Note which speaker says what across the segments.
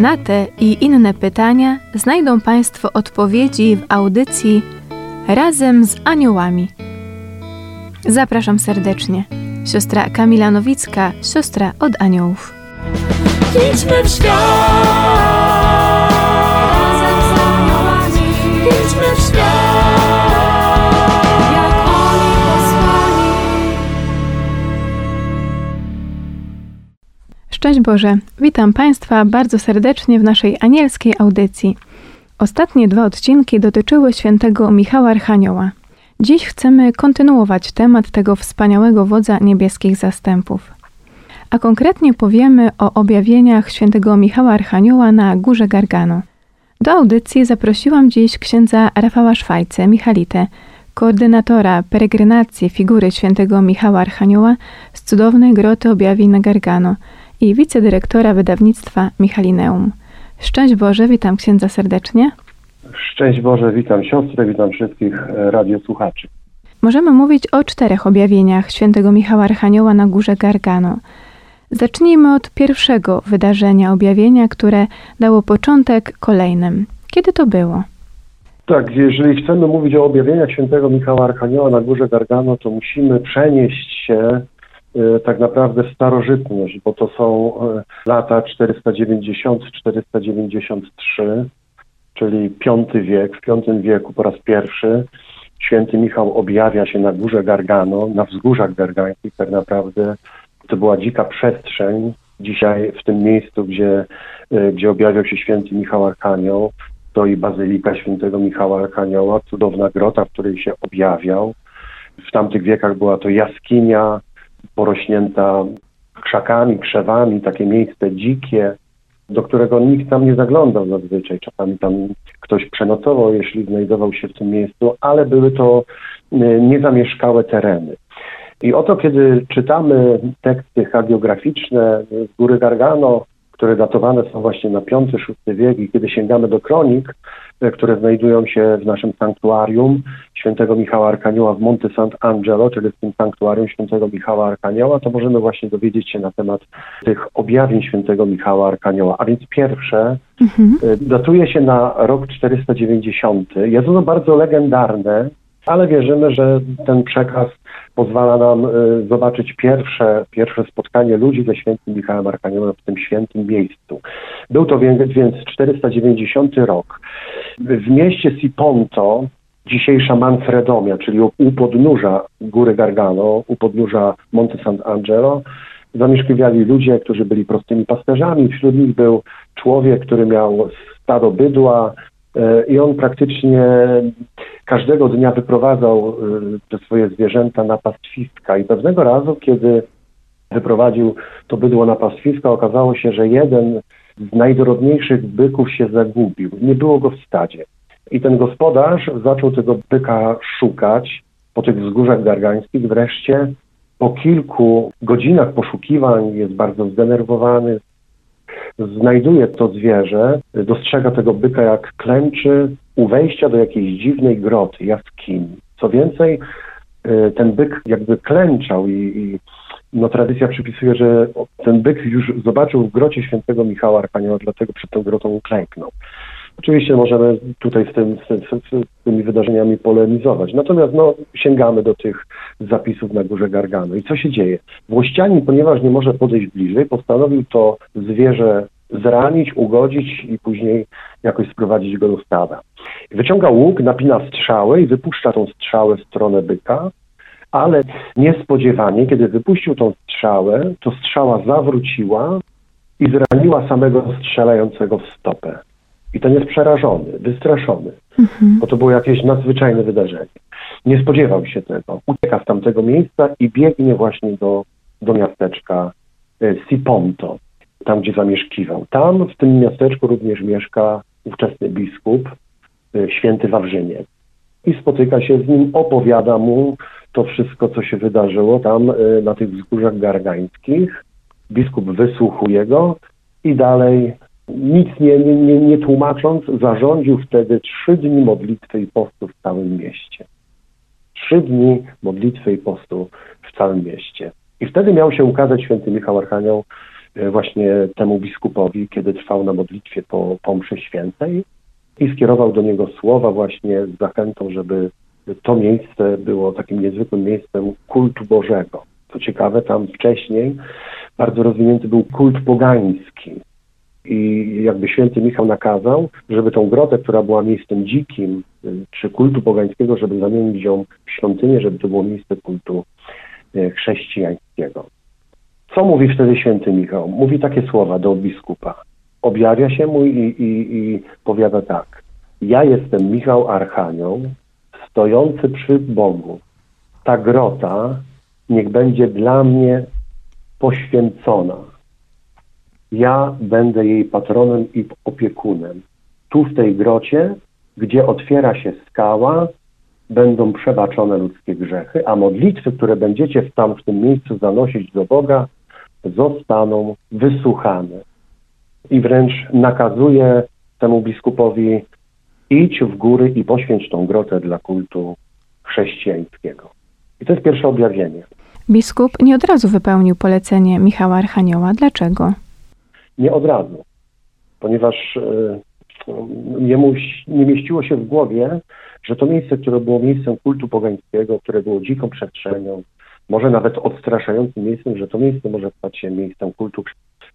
Speaker 1: Na te i inne pytania znajdą Państwo odpowiedzi w audycji Razem z Aniołami. Zapraszam serdecznie. Siostra Kamila Nowicka, siostra od aniołów.
Speaker 2: Idźmy w świat.
Speaker 1: Szczęść Boże, witam Państwa bardzo serdecznie w naszej anielskiej audycji. Ostatnie dwa odcinki dotyczyły świętego Michała Archanioła. Dziś chcemy kontynuować temat tego wspaniałego wodza niebieskich zastępów. A konkretnie powiemy o objawieniach świętego Michała Archanioła na Górze Gargano. Do audycji zaprosiłam dziś księdza Rafała Szwajcę, Michalite, koordynatora peregrinacji figury świętego Michała Archanioła z cudownej groty objawień na Gargano i wicedyrektora wydawnictwa Michalineum. Szczęść Boże, witam księdza serdecznie.
Speaker 3: Szczęść Boże, witam siostrę, witam wszystkich e, radiosłuchaczy.
Speaker 1: Możemy mówić o czterech objawieniach świętego Michała Archanioła na górze Gargano. Zacznijmy od pierwszego wydarzenia objawienia, które dało początek kolejnym. Kiedy to było?
Speaker 3: Tak, jeżeli chcemy mówić o objawieniach świętego Michała Archanioła na górze Gargano, to musimy przenieść się tak naprawdę starożytność, bo to są e, lata 490-493, czyli V wiek. W V wieku po raz pierwszy święty Michał objawia się na górze Gargano, na wzgórzach gargańskich tak naprawdę. To była dzika przestrzeń. Dzisiaj w tym miejscu, gdzie, e, gdzie objawiał się święty Michał Archanioł, stoi Bazylika Świętego Michała Archanioła, cudowna grota, w której się objawiał. W tamtych wiekach była to jaskinia porośnięta krzakami, krzewami, takie miejsce dzikie, do którego nikt tam nie zaglądał zazwyczaj. Czasami tam ktoś przenocował, jeśli znajdował się w tym miejscu, ale były to y, niezamieszkałe tereny. I oto, kiedy czytamy teksty hagiograficzne z góry Gargano, które datowane są właśnie na V-VI wiek i kiedy sięgamy do kronik, które znajdują się w naszym sanktuarium świętego Michała Arkanioła w Monte Sant'Angelo, czyli w tym sanktuarium świętego Michała Arkanioła, to możemy właśnie dowiedzieć się na temat tych objawień świętego Michała Arkanioła. A więc pierwsze
Speaker 1: Mhm.
Speaker 3: e, datuje się na rok 490. Jest ono bardzo legendarne, ale wierzymy, że ten przekaz pozwala nam y, zobaczyć pierwsze, pierwsze spotkanie ludzi ze świętym Michałem Arkaniołem w tym świętym miejscu. Był to więc, więc 490 rok. W mieście Siponto, dzisiejsza Manfredomia, czyli u podnóża góry Gargano, u podnóża Monte Sant'Angelo, zamieszkiwali ludzie, którzy byli prostymi pasterzami. Wśród nich był człowiek, który miał stado bydła i on praktycznie każdego dnia wyprowadzał y, te swoje zwierzęta na pastwiska i pewnego razu, kiedy wyprowadził to bydło na pastwiska, okazało się, że jeden z najdorodniejszych byków się zagubił. Nie było go w stadzie. I ten gospodarz zaczął tego byka szukać po tych wzgórzach gargańskich. Wreszcie po kilku godzinach poszukiwań jest bardzo zdenerwowany, znajduje to zwierzę, dostrzega tego byka jak klęczy u wejścia do jakiejś dziwnej groty, jaskini. Co więcej, y, ten byk jakby klęczał i, i no, tradycja przypisuje, że ten byk już zobaczył w grocie świętego Michała Arkanioła, dlatego przed tą grotą uklęknął. Oczywiście możemy tutaj z, tym, z, z, tymi wydarzeniami polemizować. Natomiast no, sięgamy do tych zapisów na górze Gargano. I co się dzieje? Włościanin, ponieważ nie może podejść bliżej, postanowił to zwierzę zranić, ugodzić i później jakoś sprowadzić go do stada. Wyciąga łuk, napina strzałę i wypuszcza tą strzałę w stronę byka, ale niespodziewanie, kiedy wypuścił tą strzałę, to strzała zawróciła i zraniła samego strzelającego w stopę. I ten jest przerażony, wystraszony, bo to było jakieś nadzwyczajne wydarzenie. Nie spodziewał się tego. Ucieka z tamtego miejsca i biegnie właśnie do, do miasteczka e, Siponto, tam gdzie zamieszkiwał. Tam w tym miasteczku również mieszka ówczesny biskup, y, święty Wawrzyniec. I spotyka się z nim, opowiada mu to wszystko, co się wydarzyło tam y, na tych wzgórzach gargańskich. Biskup wysłuchuje go i dalej, nic nie, nie, nie, nie tłumacząc, zarządził wtedy trzy dni modlitwy i postu w całym mieście. Trzy dni modlitwy i postu w całym mieście. I wtedy miał się ukazać święty Michał Archanioł e, właśnie temu biskupowi, kiedy trwał na modlitwie po, po mszy świętej i skierował do niego słowa właśnie z zachętą, żeby to miejsce było takim niezwykłym miejscem kultu Bożego. Co ciekawe, tam wcześniej bardzo rozwinięty był kult pogański. I jakby święty Michał nakazał, żeby tą grotę, która była miejscem dzikim, y, czy kultu pogańskiego, żeby zamienić ją w świątynię, żeby to było miejsce kultu y, chrześcijańskiego. Co mówi wtedy święty Michał? Mówi takie słowa do biskupa. Objawia się mu i, i, i powiada tak. Ja jestem Michał Archanioł, stojący przy Bogu. Ta grota niech będzie dla mnie poświęcona. Ja będę jej patronem i opiekunem. Tu w tej grocie, gdzie otwiera się skała, będą przebaczone ludzkie grzechy, a modlitwy, które będziecie w tam w tym miejscu zanosić do Boga, zostaną wysłuchane. I wręcz nakazuje temu biskupowi idź w góry i poświęć tą grotę dla kultu chrześcijańskiego. I to jest pierwsze objawienie.
Speaker 1: Biskup nie od razu wypełnił polecenie Michała Archanioła. Dlaczego?
Speaker 3: Nie od razu, ponieważ e, jemu nie mieściło się w głowie, że to miejsce, które było miejscem kultu pogańskiego, które było dziką przestrzenią, może nawet odstraszającym miejscem, że to miejsce może stać się miejscem kultu.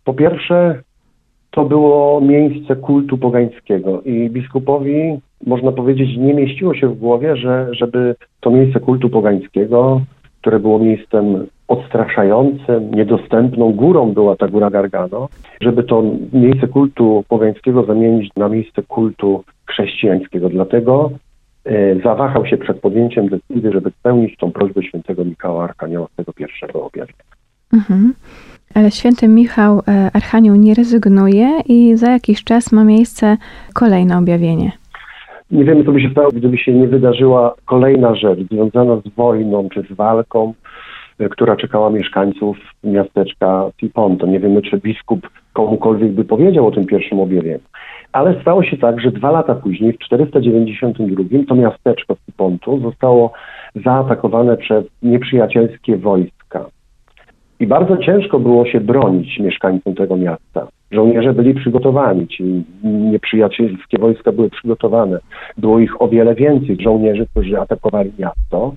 Speaker 3: Po pierwsze, to było miejsce kultu pogańskiego i biskupowi, można powiedzieć, nie mieściło się w głowie, że żeby to miejsce kultu pogańskiego, które było miejscem odstraszającym, niedostępną górą była ta góra Gargano, żeby to miejsce kultu pogańskiego zamienić na miejsce kultu chrześcijańskiego. Dlatego e, zawahał się przed podjęciem decyzji, żeby spełnić tą prośbę świętego Michała Arkanioła z tego pierwszego objawienia.
Speaker 1: Mhm. Ale święty Michał e, Archanioł nie rezygnuje i za jakiś czas ma miejsce kolejne objawienie.
Speaker 3: Nie wiemy, co by się stało, gdyby się nie wydarzyła kolejna rzecz związana z wojną czy z walką, która czekała mieszkańców miasteczka Siponto. Nie wiemy, czy biskup komukolwiek by powiedział o tym pierwszym objawieniu. Ale stało się tak, że dwa lata później, w 492, to miasteczko Sipontu zostało zaatakowane przez nieprzyjacielskie wojska. I bardzo ciężko było się bronić mieszkańcom tego miasta. Żołnierze byli przygotowani, ci nieprzyjacielskie wojska były przygotowane. Było ich o wiele więcej żołnierzy, którzy atakowali miasto.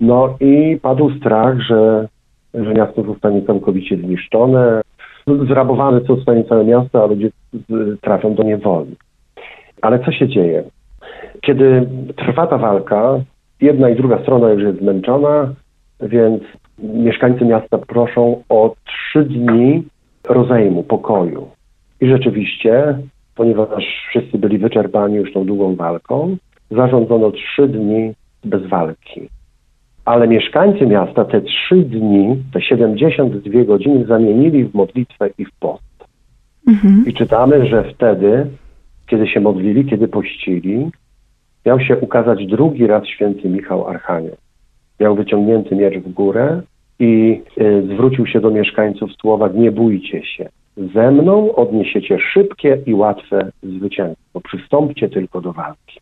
Speaker 3: No i padł strach, że, że miasto zostanie całkowicie zniszczone, zrabowane zostanie całe miasto, a ludzie trafią do niewoli. Ale co się dzieje? Kiedy trwa ta walka, jedna i druga strona już jest zmęczona, więc mieszkańcy miasta proszą o trzy dni rozejmu, pokoju. I rzeczywiście, ponieważ wszyscy byli wyczerpani już tą długą walką, zarządzono trzy dni bez walki. Ale mieszkańcy miasta te trzy dni, te 72 godziny zamienili w modlitwę i w post.
Speaker 1: Mhm.
Speaker 3: I czytamy, że wtedy, kiedy się modlili, kiedy pościli, miał się ukazać drugi raz święty Michał Archanioł. Miał wyciągnięty miecz w górę i y, zwrócił się do mieszkańców słowa nie bójcie się. Ze mną odniesiecie szybkie i łatwe zwycięstwo. Przystąpcie tylko do walki.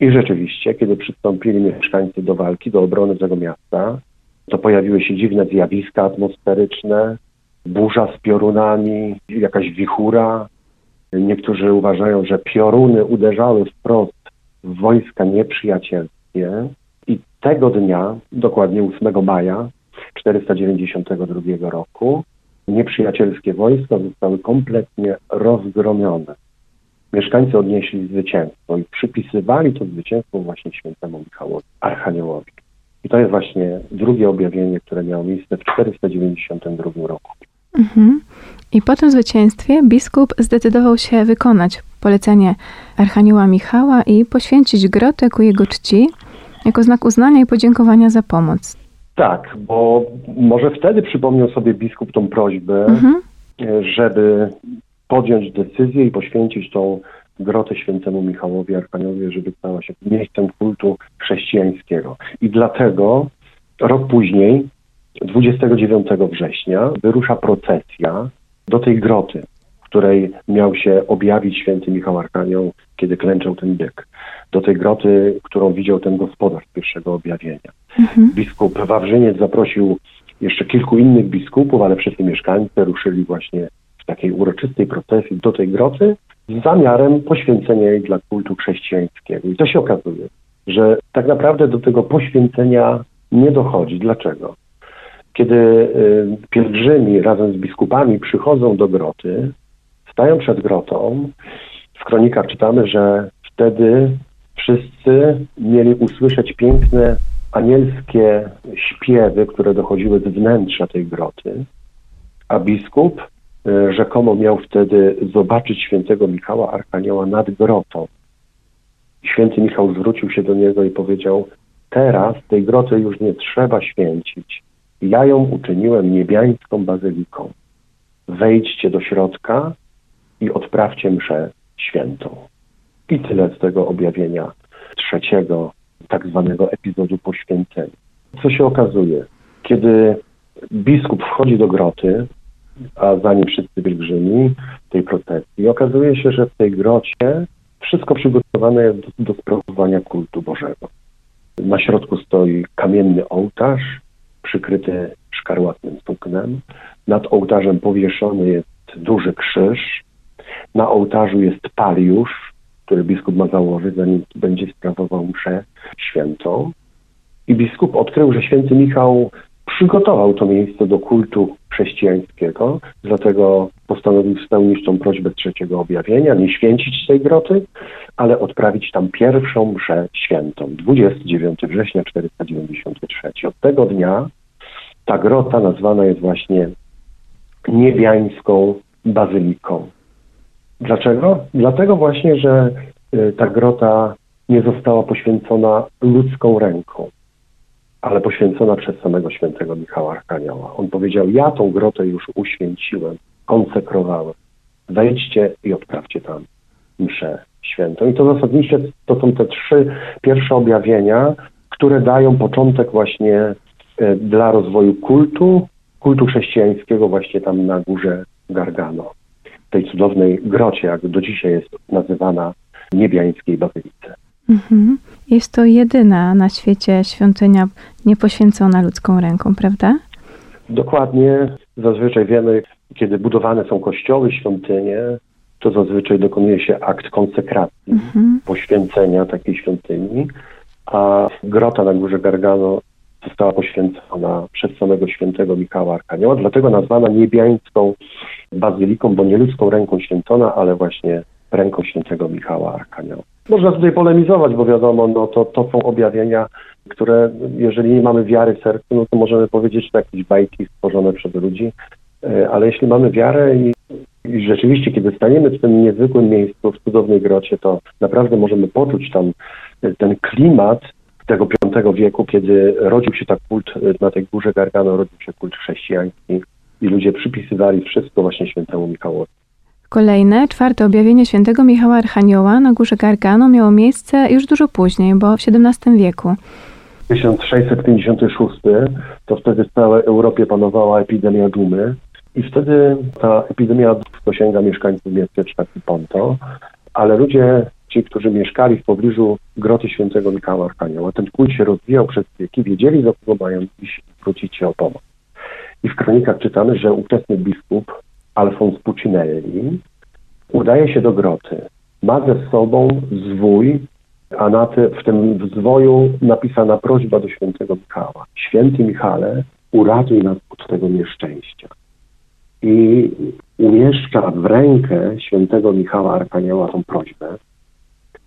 Speaker 3: I rzeczywiście, kiedy przystąpili mieszkańcy do walki, do obrony tego miasta, to pojawiły się dziwne zjawiska atmosferyczne, burza z piorunami, jakaś wichura. Niektórzy uważają, że pioruny uderzały wprost w wojska nieprzyjacielskie. I tego dnia, dokładnie 8 maja 492 roku, nieprzyjacielskie wojska zostały kompletnie rozgromione. Mieszkańcy odnieśli zwycięstwo i przypisywali to zwycięstwo właśnie świętemu Michałowi, Archaniołowi. I to jest właśnie drugie objawienie, które miało miejsce w 492 roku.
Speaker 1: Mhm. I po tym zwycięstwie biskup zdecydował się wykonać polecenie Archanioła Michała i poświęcić grotę ku jego czci jako znak uznania i podziękowania za pomoc.
Speaker 3: Tak, bo może wtedy przypomniał sobie biskup tą prośbę,
Speaker 1: Mhm.
Speaker 3: żeby podjąć decyzję i poświęcić tą grotę świętemu Michałowi Arkaniowi, żeby stała się miejscem kultu chrześcijańskiego. I dlatego rok później, 29 września, wyrusza procesja do tej groty, której miał się objawić święty Michał Arkanioł, kiedy klęczał ten byk. Do tej groty, którą widział ten gospodarz pierwszego objawienia. Biskup Wawrzyniec zaprosił jeszcze kilku innych biskupów, ale wszyscy mieszkańcy ruszyli właśnie w takiej uroczystej procesji do tej groty z zamiarem poświęcenia jej dla kultu chrześcijańskiego. I to się okazuje, że tak naprawdę do tego poświęcenia nie dochodzi. Dlaczego? Kiedy y, pielgrzymi razem z biskupami przychodzą do groty, stają przed grotą, w kronikach czytamy, że wtedy wszyscy mieli usłyszeć piękne anielskie śpiewy, które dochodziły z wnętrza tej groty, a biskup y, rzekomo miał wtedy zobaczyć świętego Michała Arkanioła nad grotą. Święty Michał zwrócił się do niego i powiedział: Teraz tej groty już nie trzeba święcić. Ja ją uczyniłem niebiańską bazyliką. Wejdźcie do środka i odprawcie mszę świętą. I tyle z tego objawienia trzeciego, tak zwanego epizodu poświęcenia. Co się okazuje? Kiedy biskup wchodzi do groty, a za nim wszyscy pielgrzymi tej procesji, okazuje się, że w tej grocie wszystko przygotowane jest do, do sprawowania kultu Bożego. Na środku stoi kamienny ołtarz, przykryty szkarłatnym suknem. Nad ołtarzem powieszony jest duży krzyż. Na ołtarzu jest paliusz, który biskup ma założyć, zanim będzie sprawował mszę świętą. I biskup odkrył, że święty Michał przygotował to miejsce do kultu chrześcijańskiego, dlatego postanowił spełnić tą prośbę trzeciego objawienia, nie święcić tej groty, ale odprawić tam pierwszą mszę świętą, 29 września 493. Od tego dnia ta grota nazwana jest właśnie niebiańską bazyliką. Dlaczego? Dlatego właśnie, że y, ta grota nie została poświęcona ludzką ręką, ale poświęcona przez samego świętego Michała Arkanioła. On powiedział, ja tą grotę już uświęciłem, konsekrowałem. Wejdźcie i odprawcie tam mszę świętą. I to zasadnicze to są te trzy pierwsze objawienia, które dają początek właśnie e, dla rozwoju kultu, kultu chrześcijańskiego właśnie tam na górze Gargano, tej cudownej grocie, jak do dzisiaj jest nazywana niebiańskiej bazylice.
Speaker 1: Mhm. Jest to jedyna na świecie świątynia niepoświęcona ludzką ręką, prawda?
Speaker 3: Dokładnie. Zazwyczaj wiemy, kiedy budowane są kościoły, świątynie, to zazwyczaj dokonuje się akt konsekracji,
Speaker 1: Mhm.
Speaker 3: poświęcenia takiej świątyni, a grota na górze Gargano została poświęcona przez samego świętego Michała Arkanioła, dlatego nazwana niebiańską bazyliką, bo nie ludzką ręką święcona, ale właśnie ręką świętego Michała Arkanioła. Można tutaj polemizować, bo wiadomo, no to, to są objawienia, które jeżeli nie mamy wiary w sercu, no to możemy powiedzieć, że to jakieś bajki stworzone przez ludzi, E, ale jeśli mamy wiarę i, i rzeczywiście, kiedy staniemy w tym niezwykłym miejscu, w cudownej grocie, to naprawdę możemy poczuć tam ten klimat tego V wieku, kiedy rodził się tak kult e, na tej górze Gargano, rodził się kult chrześcijański i ludzie przypisywali wszystko właśnie świętemu Michałowi.
Speaker 1: Kolejne, czwarte objawienie świętego Michała Archanioła na górze Gargano miało miejsce już dużo później, bo w XVII wieku.
Speaker 3: 1656 to wtedy w całej Europie panowała epidemia dumy i wtedy ta epidemia dosięga mieszkańców miasteczka Ponto, ale ludzie, ci, którzy mieszkali w pobliżu groty świętego Michała Arkanioła, ten kult się rozwijał przez wieki, wiedzieli, do kogo mają iść i zwrócić się o pomoc. I w kronikach czytamy, że ówczesny biskup Alfons Pucinelli udaje się do groty. Ma ze sobą zwój, a na ty, w tym zwoju napisana prośba do świętego Michała. Święty Michale, uratuj nas od tego nieszczęścia. I umieszcza w rękę świętego Michała Arkanioła tą prośbę.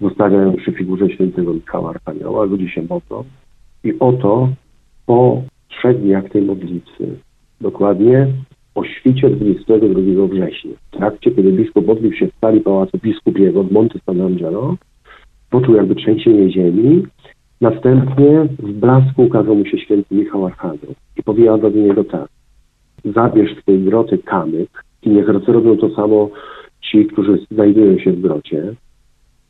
Speaker 3: Zostawia ją przy figurze świętego Michała Arkanioła, ludzie się modlą. I oto po trzech dniach tej modlitwy, dokładnie o świcie 22 września, w trakcie, kiedy biskup modlił się w sali pałacu biskupiego w Monte San Angelo, poczuł jakby trzęsienie ziemi. Następnie w blasku ukazał mu się święty Michał Archanioł i powiedział do niego tak. Zabierz z tej groty kamyk i niech robią to samo ci, którzy znajdują się w grocie.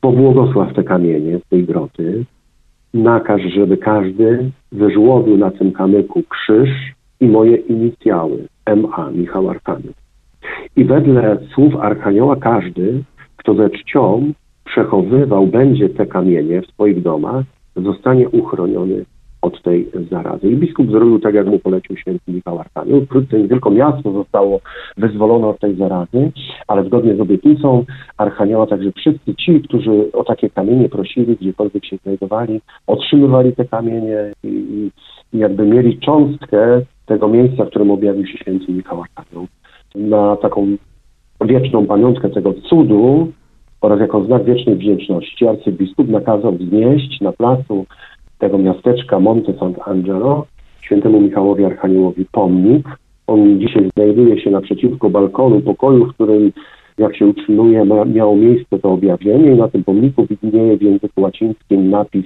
Speaker 3: Pobłogosław te kamienie z tej groty, nakaż, żeby każdy wyżłobił na tym kamyku krzyż i moje inicjały, MA, Michał Archanioł. I wedle słów Archanioła każdy, kto ze czcią przechowywał będzie te kamienie w swoich domach, zostanie uchroniony od tej zarazy. I biskup zrobił tak, jak mu polecił święty Michał Archanioł. Wkrótce nie tylko miasto zostało wyzwolone od tej zarazy, ale zgodnie z obietnicą Archanioła także wszyscy ci, którzy o takie kamienie prosili, gdziekolwiek się znajdowali, otrzymywali te kamienie i, i jakby mieli cząstkę tego miejsca, w którym objawił się święty Michał Archanioł. Na taką wieczną pamiątkę tego cudu oraz jako znak wiecznej wdzięczności arcybiskup nakazał wznieść na placu tego miasteczka Monte Sant'Angelo świętemu Michałowi Archaniołowi pomnik. On dzisiaj znajduje się naprzeciwko balkonu pokoju, w którym, jak się utrzymuje, miało miejsce to objawienie i na tym pomniku widnieje w języku łacińskim napis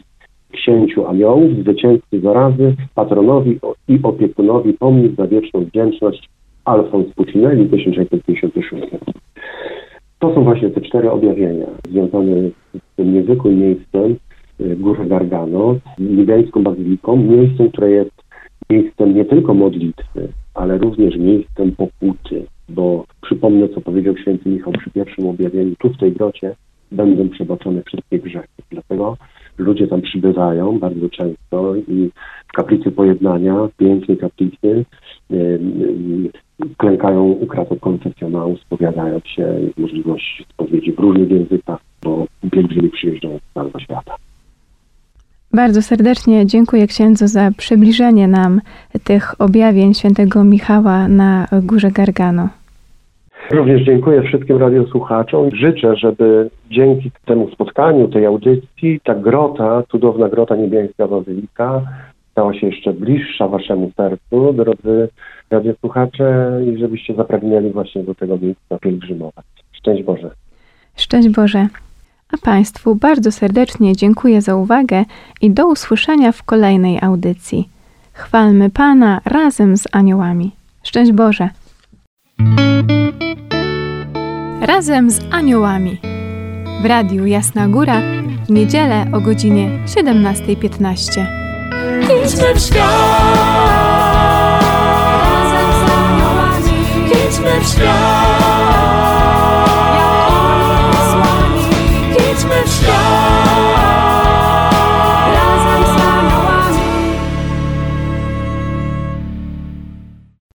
Speaker 3: księciu aniołów, zwycięzcy zarazy, patronowi i opiekunowi pomnik za wieczną wdzięczność Alfons Puccinelli 1656. To są właśnie te cztery objawienia związane z tym niezwykłym miejscem, y, Górę Gargano, libijską bazyliką, miejscem, które jest miejscem nie tylko modlitwy, ale również miejscem pokuty, bo przypomnę, co powiedział święty Michał przy pierwszym objawieniu, tu w tej grocie będą przebaczone wszystkie grzechy. Dlatego ludzie tam przybywają bardzo często i w kaplicy pojednania, pięknej kaplicy, yy, yy, klękają u kratek konfesjonału, spowiadając się, możliwość spowiedzi w różnych językach, bo pielgrzymi przyjeżdżają z całego świata.
Speaker 1: Bardzo serdecznie dziękuję księdzu za przybliżenie nam tych objawień świętego Michała na Górze Gargano.
Speaker 3: Również dziękuję wszystkim radiosłuchaczom. Życzę, żeby dzięki temu spotkaniu, tej audycji, ta grota, cudowna grota niebiańska Bazylika stała się jeszcze bliższa waszemu sercu, drodzy radiosłuchacze, i żebyście zapragnęli właśnie do tego miejsca pielgrzymować. Szczęść Boże.
Speaker 1: Szczęść Boże. A Państwu bardzo serdecznie dziękuję za uwagę i do usłyszenia w kolejnej audycji. Chwalmy Pana razem z aniołami. Szczęść Boże. Razem z aniołami. W radiu Jasna Góra w niedzielę o godzinie 17.15.
Speaker 2: Idźmy w świat,
Speaker 4: Razem z aniołami
Speaker 2: idźmy w świat.